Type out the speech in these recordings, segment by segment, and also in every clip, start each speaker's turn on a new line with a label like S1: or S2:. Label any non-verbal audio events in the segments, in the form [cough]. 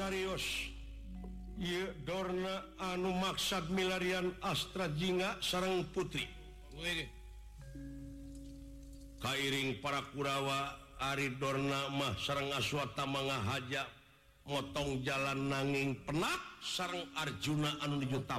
S1: ariosdorna anu maksad milarian Astra Jinga Serang putri kairing para Kurawa Aridornamah serangawata mengahajak motong jalan nanging penat Serang Arjunaan Jutpa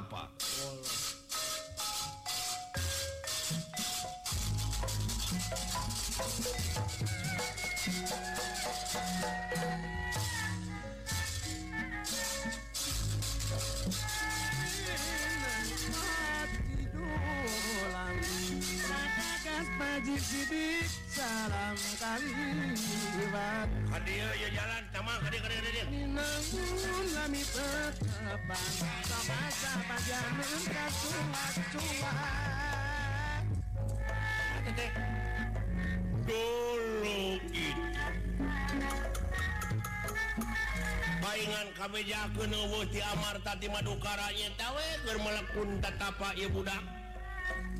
S2: dulu
S1: bayan Kja kehuti amarta dukaranyaweker melekuntatapak ya Buda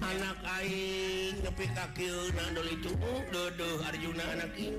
S1: anak kaingkakkil dodo Harjuna anakku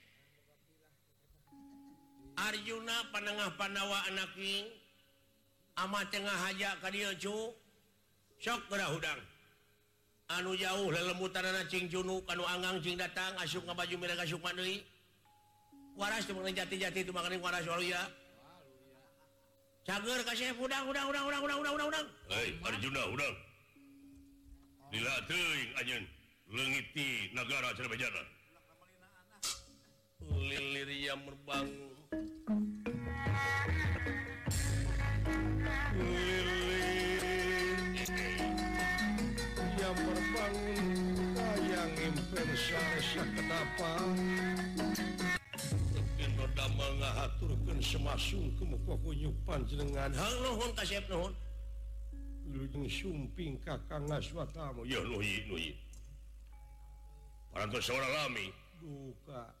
S1: Arjuna panengah Pandawa anaking amat Tengah haja anu jauh leti kasihiti negaraba merbangun dia perpangangaturken semasung kemuka kunyupan dengan Halo Honnta lujung suping Kakak sua Hai orang tua seorang la lka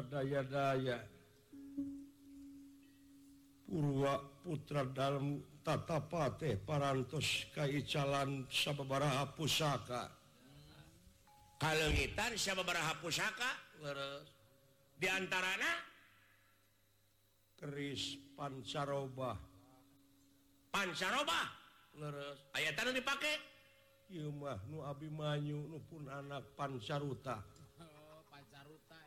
S1: daya-daya Pura putra dalam tatapate paras kaicalan pusaka kalau ngi pusaka diantara anak keris pancaroba pancaroba ayat dipakai Nu Abimanyu pun anak pancaruta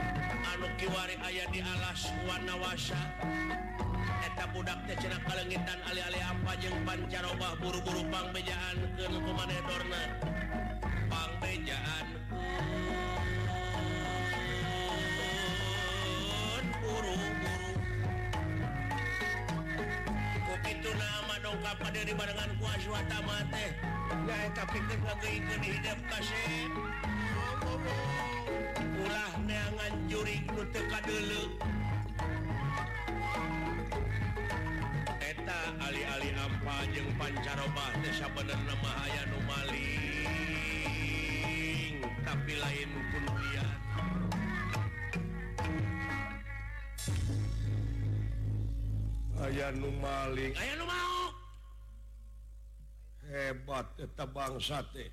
S1: anuukiwari ayah di alas warnawasata buddak ce paling dan alih-alih apajeng Bancarah buru-guru pambejahan kemanner Pambejaan begitu nama dongkap pada dibandngan kuaswatamateetaiku dikasi Hai pulah neangan ju lu teka duluta ali-alih apaj pancarah desa nama ayai tapi lain pun lihat ayah Nui Hai hebat tetap bangsa Te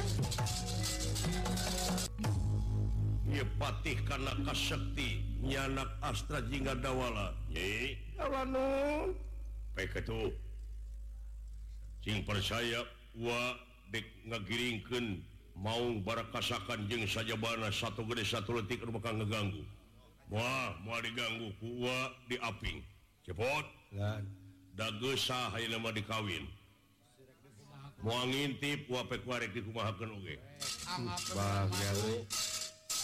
S1: patih karenakha sekti nyanak Astra Jing dawala per sayakngegiringkan mau barakasakan jeng saja bana satu gede satu detik merupakan ngeganggu Wah mau diganggu diaping cepat dawin mauintip wa di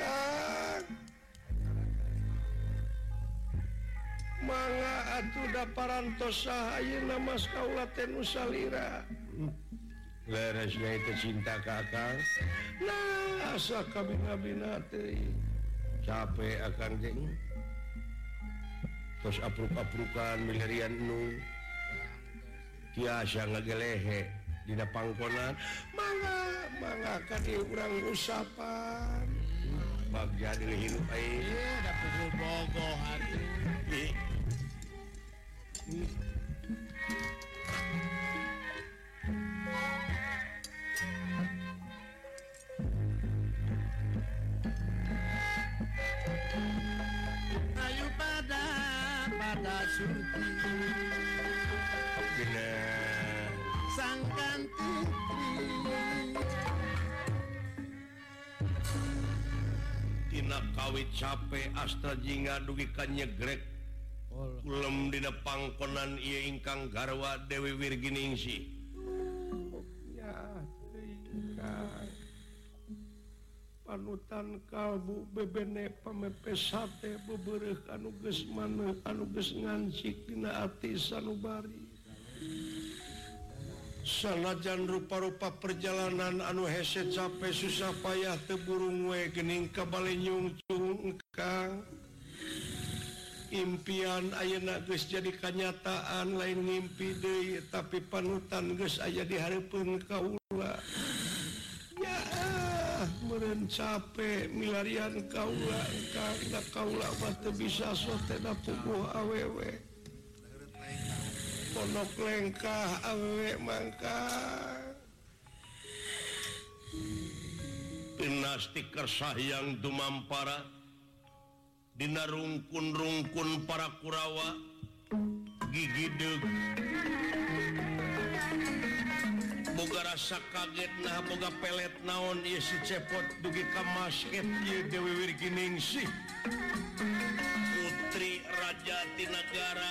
S1: Hai manauh paran to mas kasal lenya itu cinta kakak nah capek akan Hai-purukan milarian Nu Haiasan lagi lehe tidak pangkonan mana mengakak di orang muapa bagja dari hidup
S2: udah pukul bogo hati Ayo pada pada surti
S1: Gena
S2: Sang kantin
S1: karena kawit capek asta Jinga dugikannya grek belumm di pangkonan ia ingkang garwa Dewi Wirgining sih panutan kaubu beben pemepes beberapa nus manuges nganjinaati salari salajan rupa-rupa perjalanan anu heset capek susah payah teburung weingkaba impian aye guys jadi kenyataan lain mimpi De tapi panutan guys aja di hari pun kau merencapai milarian kaula karena kau bisa sogu awewek nastisaang Dumapara Di rungkun-rungkun para Kurawa gigiide Buga rasa kaget nah boga pelet naon Yesi cepot Bugi Putri Rajatinagara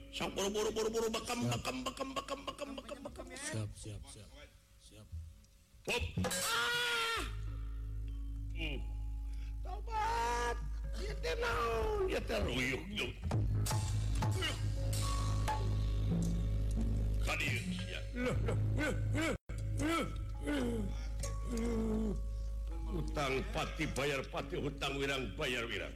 S1: buruburuburuapap hutangpati bayarpati hutang wirang bayar wirang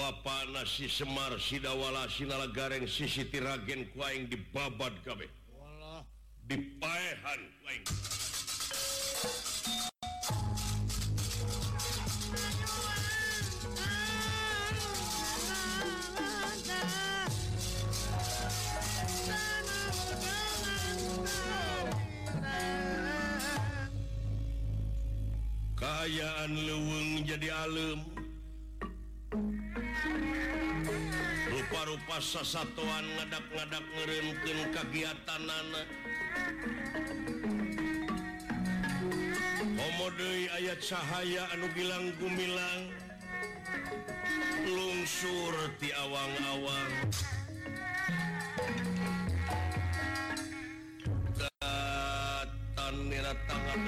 S1: papa nasi Semar sidawala sinala garreng sisi Tigen kwaing di babad KB dipaahan Kaayaan luwun jadi alumum a sasatuanleddak-leddak ngerrim pun kegiatan nana Omode ayat cahaya anu bilang Gumilang lungsurti awang-awaltan nila tahap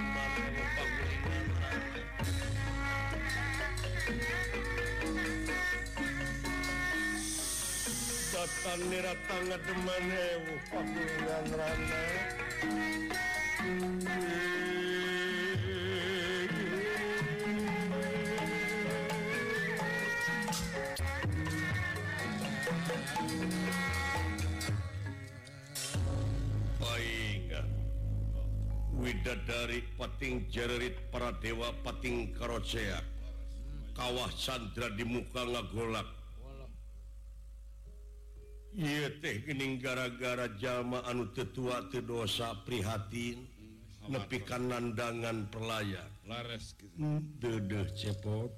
S1: tanratanga demaneu pagunungan rana pating jerit para dewa pating karocea Kawah Sandra di muka ngagolak ning gara-gara jamaah anu tetuateddosa prihatin
S3: mepikan
S1: nandanngan pelayak hmm, cepot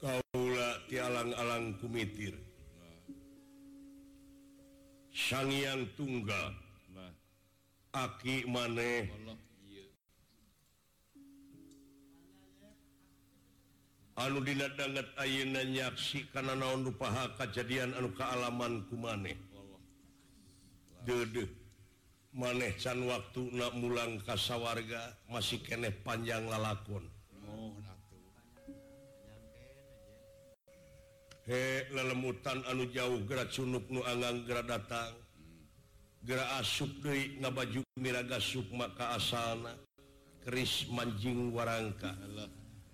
S1: kau tilang-alang kutir Shanian tunggal aki maneh didangnya karena naonjadian kealaman ku maneh manehcan waktu nggak mulang kasa warga masih kene panjang lalakon he leutanu jauh gerakcun datang gera bajuraga Sukmaasana Kris manjing warangkaku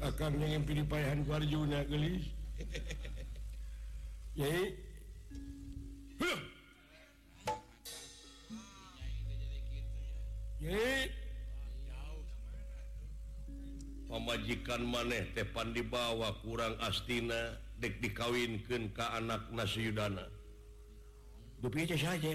S1: akan yang pilihpaahan warjunya gel Hai pemajikan maneh depan di bawah kurang astina dek dikawinken ke anak nasi Yuudana Hai lebih aja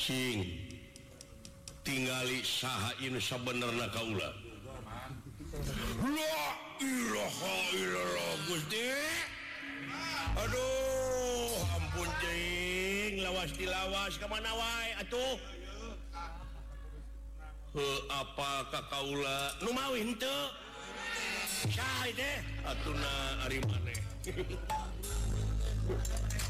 S1: Hai tinggal saat sebenarnyarna Kaulaho Aduh ampun jaing lawwa di lawas kemana wa atuh apa Kaula numamawin de atunaman [laughs]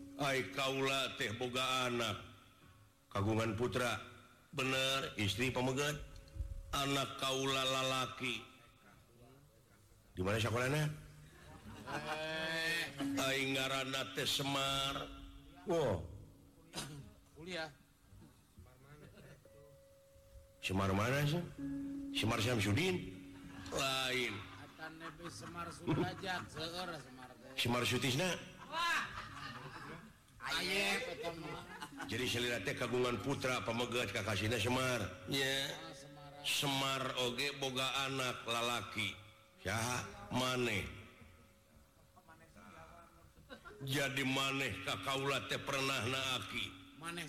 S1: baik Kaula tehga anak kagungan Putra bener istri pemegat anak kaula la-laki gimana sekolah eh. Semar Semar mana sihmar Syamsdin lainmar jadi se kagungan putra pemegat Kakasihnya Semar Semar Oge boga anak lalaki maneh jadi maneh kakakulatnya pernah nakikasi
S2: maneh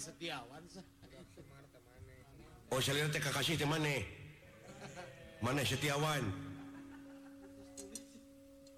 S1: setiawan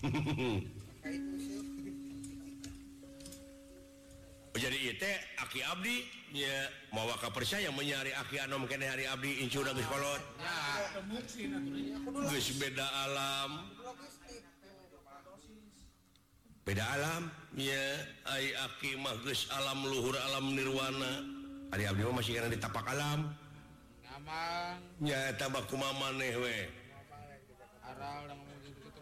S1: Hai [laughs] jadi aki Abdi ya mauwakkah percaya yang menyari aki mungkin hari Abdi Incur habislor beda alam beda alam yakidu alam luhur alam Niwana hari masih karena di tapak
S2: alamnya
S1: taku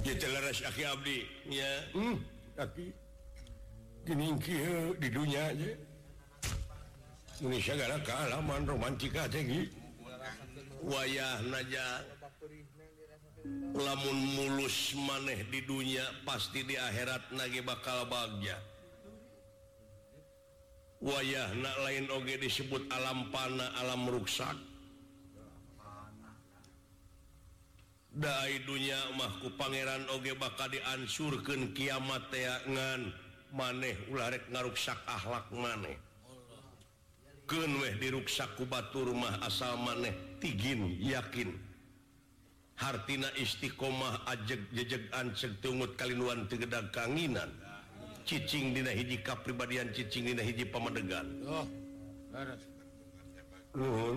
S1: Ya aki Abdi ya, hmm, di dunia aja Indonesia segala kealaman romantika tinggi wayah naja lamun mulus maneh di dunia pasti di akhirat nage bakal bahagia wayah nak lain oge disebut alam panah alam rusak. oh Dadunyamahku Pangeran Oge baka nsurken kiamatangan maneh ulart ngaruksak akhlak manehken diruksaku batu rumah asal maneh tigin yakin Harina istiqomah ajeg jejeg Antunggut kalian tegedak kanginan cicingdina hijjiika pribadian cicing hijji pemadeganku oh,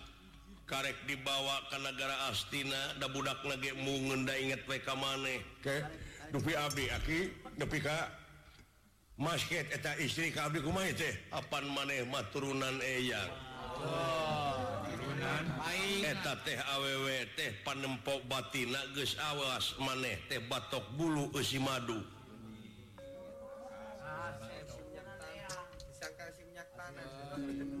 S1: dibawa ke negara Astina udah budak nagemu inget WK maneh ke Dupi Abiki Ka masjid istri teh apa maneh
S2: turunanangw
S1: teh panemppok batin awas maneh teh batok bulu madu bisa
S4: ah, kasih minyak tanah eh.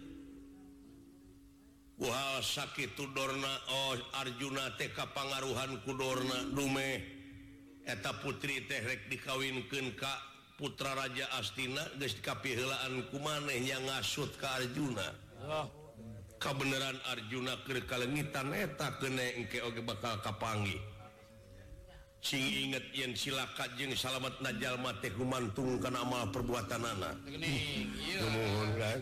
S1: sakitdorna Oh Arjuna TK pangaruhan kudorna Rumeeta putri tehek dikawinken Ka putra raja Astina kaphilaan ku maneh yang ngasut ke Arjuna
S2: ah.
S1: kebenarran Arjuna kekalengititata kenek si inget yang sil kajjeng salat Najal mate kumantung kan ama perbuatan naho kan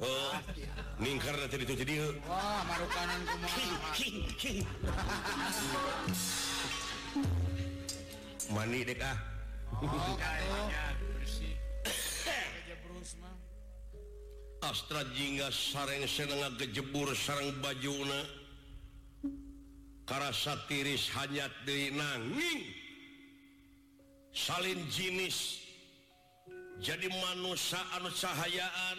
S1: Oh, ningkar jadi Astrad Jinggas saingsenengat kejebur sarang bajuna karena satiris hajat di na saling jinis jadi manusiaaansahayaan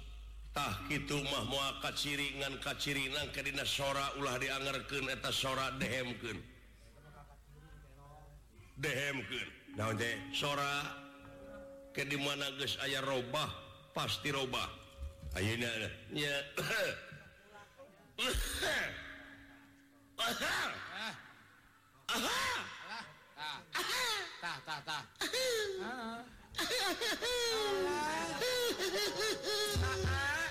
S1: wa itu mahmu kaciringan kaciringan kedina sora ulah digerkan atas sora de sora ke dimana guys ayaah rah pasti rah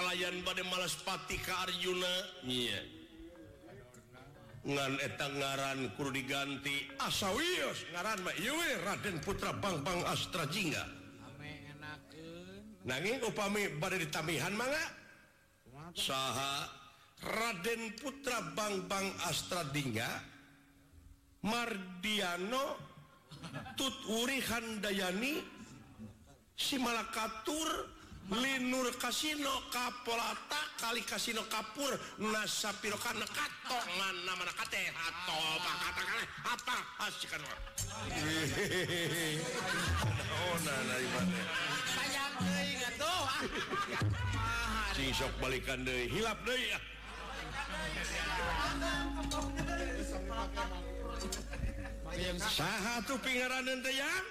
S1: layan badai malaspati Arunaran diganti aswi Radenra Bangbank Astra Jinga up bad ditami Raden Putra Bangbank Astradinga mardianiano tut urihan dayani Simalaakatur nur Kaino Kappoltak kali Kaino Kapuriro karenaok mana mana Balap
S2: kalian
S1: Sapinggaranang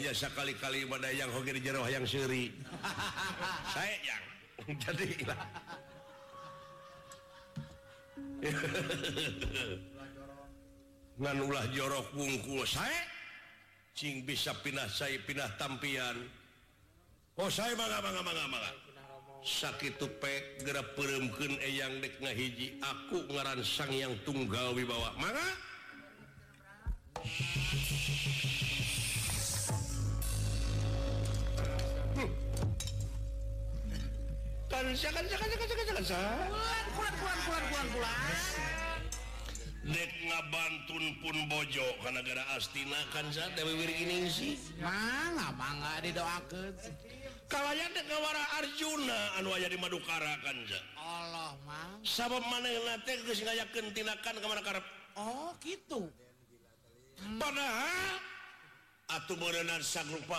S1: jasa oh kali-kali pada yang hogir jeroh yang seri ha [laughs] saya yanglah [laughs] joroku bisa pin saya pinah tampi Oh saya bang sakit gerap perempkenangnek hiji aku ngaaran Sang tunggalu dibawa marah
S2: un
S1: pun bojogara astina ini kalaunya Arjuna an aja diduuka
S2: Oh
S1: lupa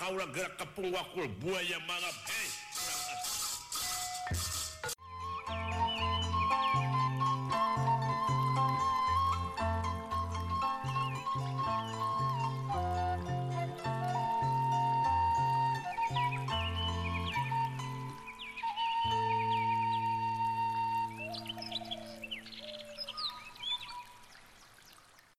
S1: akur buaya mana